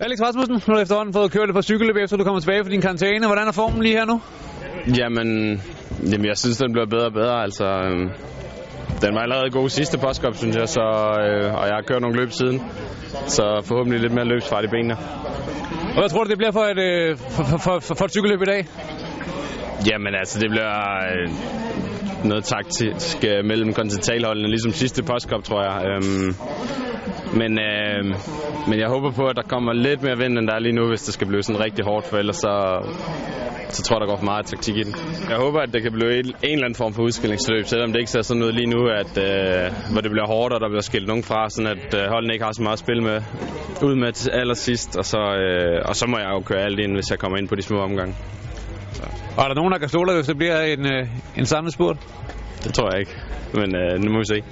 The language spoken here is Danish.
Alex Rasmussen, nu har du efterhånden fået kørt lidt på cykelløb, efter du kommer tilbage fra din karantæne. Hvordan er formen lige her nu? Jamen, jamen jeg synes, den bliver bedre og bedre. Altså, øh, den var allerede god sidste postkop, synes jeg, så, øh, og jeg har kørt nogle løb siden. Så forhåbentlig lidt mere løbsfart i benene. Og hvad tror du, det bliver for et, øh, for, for, for, for et cykelløb i dag? Jamen altså, det bliver øh, noget taktisk øh, mellem kontinentalholdene, ligesom sidste postkop, tror jeg. Øhm, men, øh, men jeg håber på, at der kommer lidt mere vind, end der er lige nu, hvis det skal blive sådan rigtig hårdt, for ellers så, så tror jeg, der går for meget taktik i den. Jeg håber, at det kan blive en, en eller anden form for udskillingsløb, selvom det ikke ser sådan ud lige nu, at, øh, hvor det bliver hårdt, og der bliver skilt nogen fra, sådan at øh, holdene ikke har så meget at spille med ud med til allersidst, og så, øh, og så må jeg jo køre alt ind, hvis jeg kommer ind på de små omgange. Og er der nogen, der kan der, hvis det bliver en, øh, en samlet spurt? Det tror jeg ikke, men øh, nu må vi se.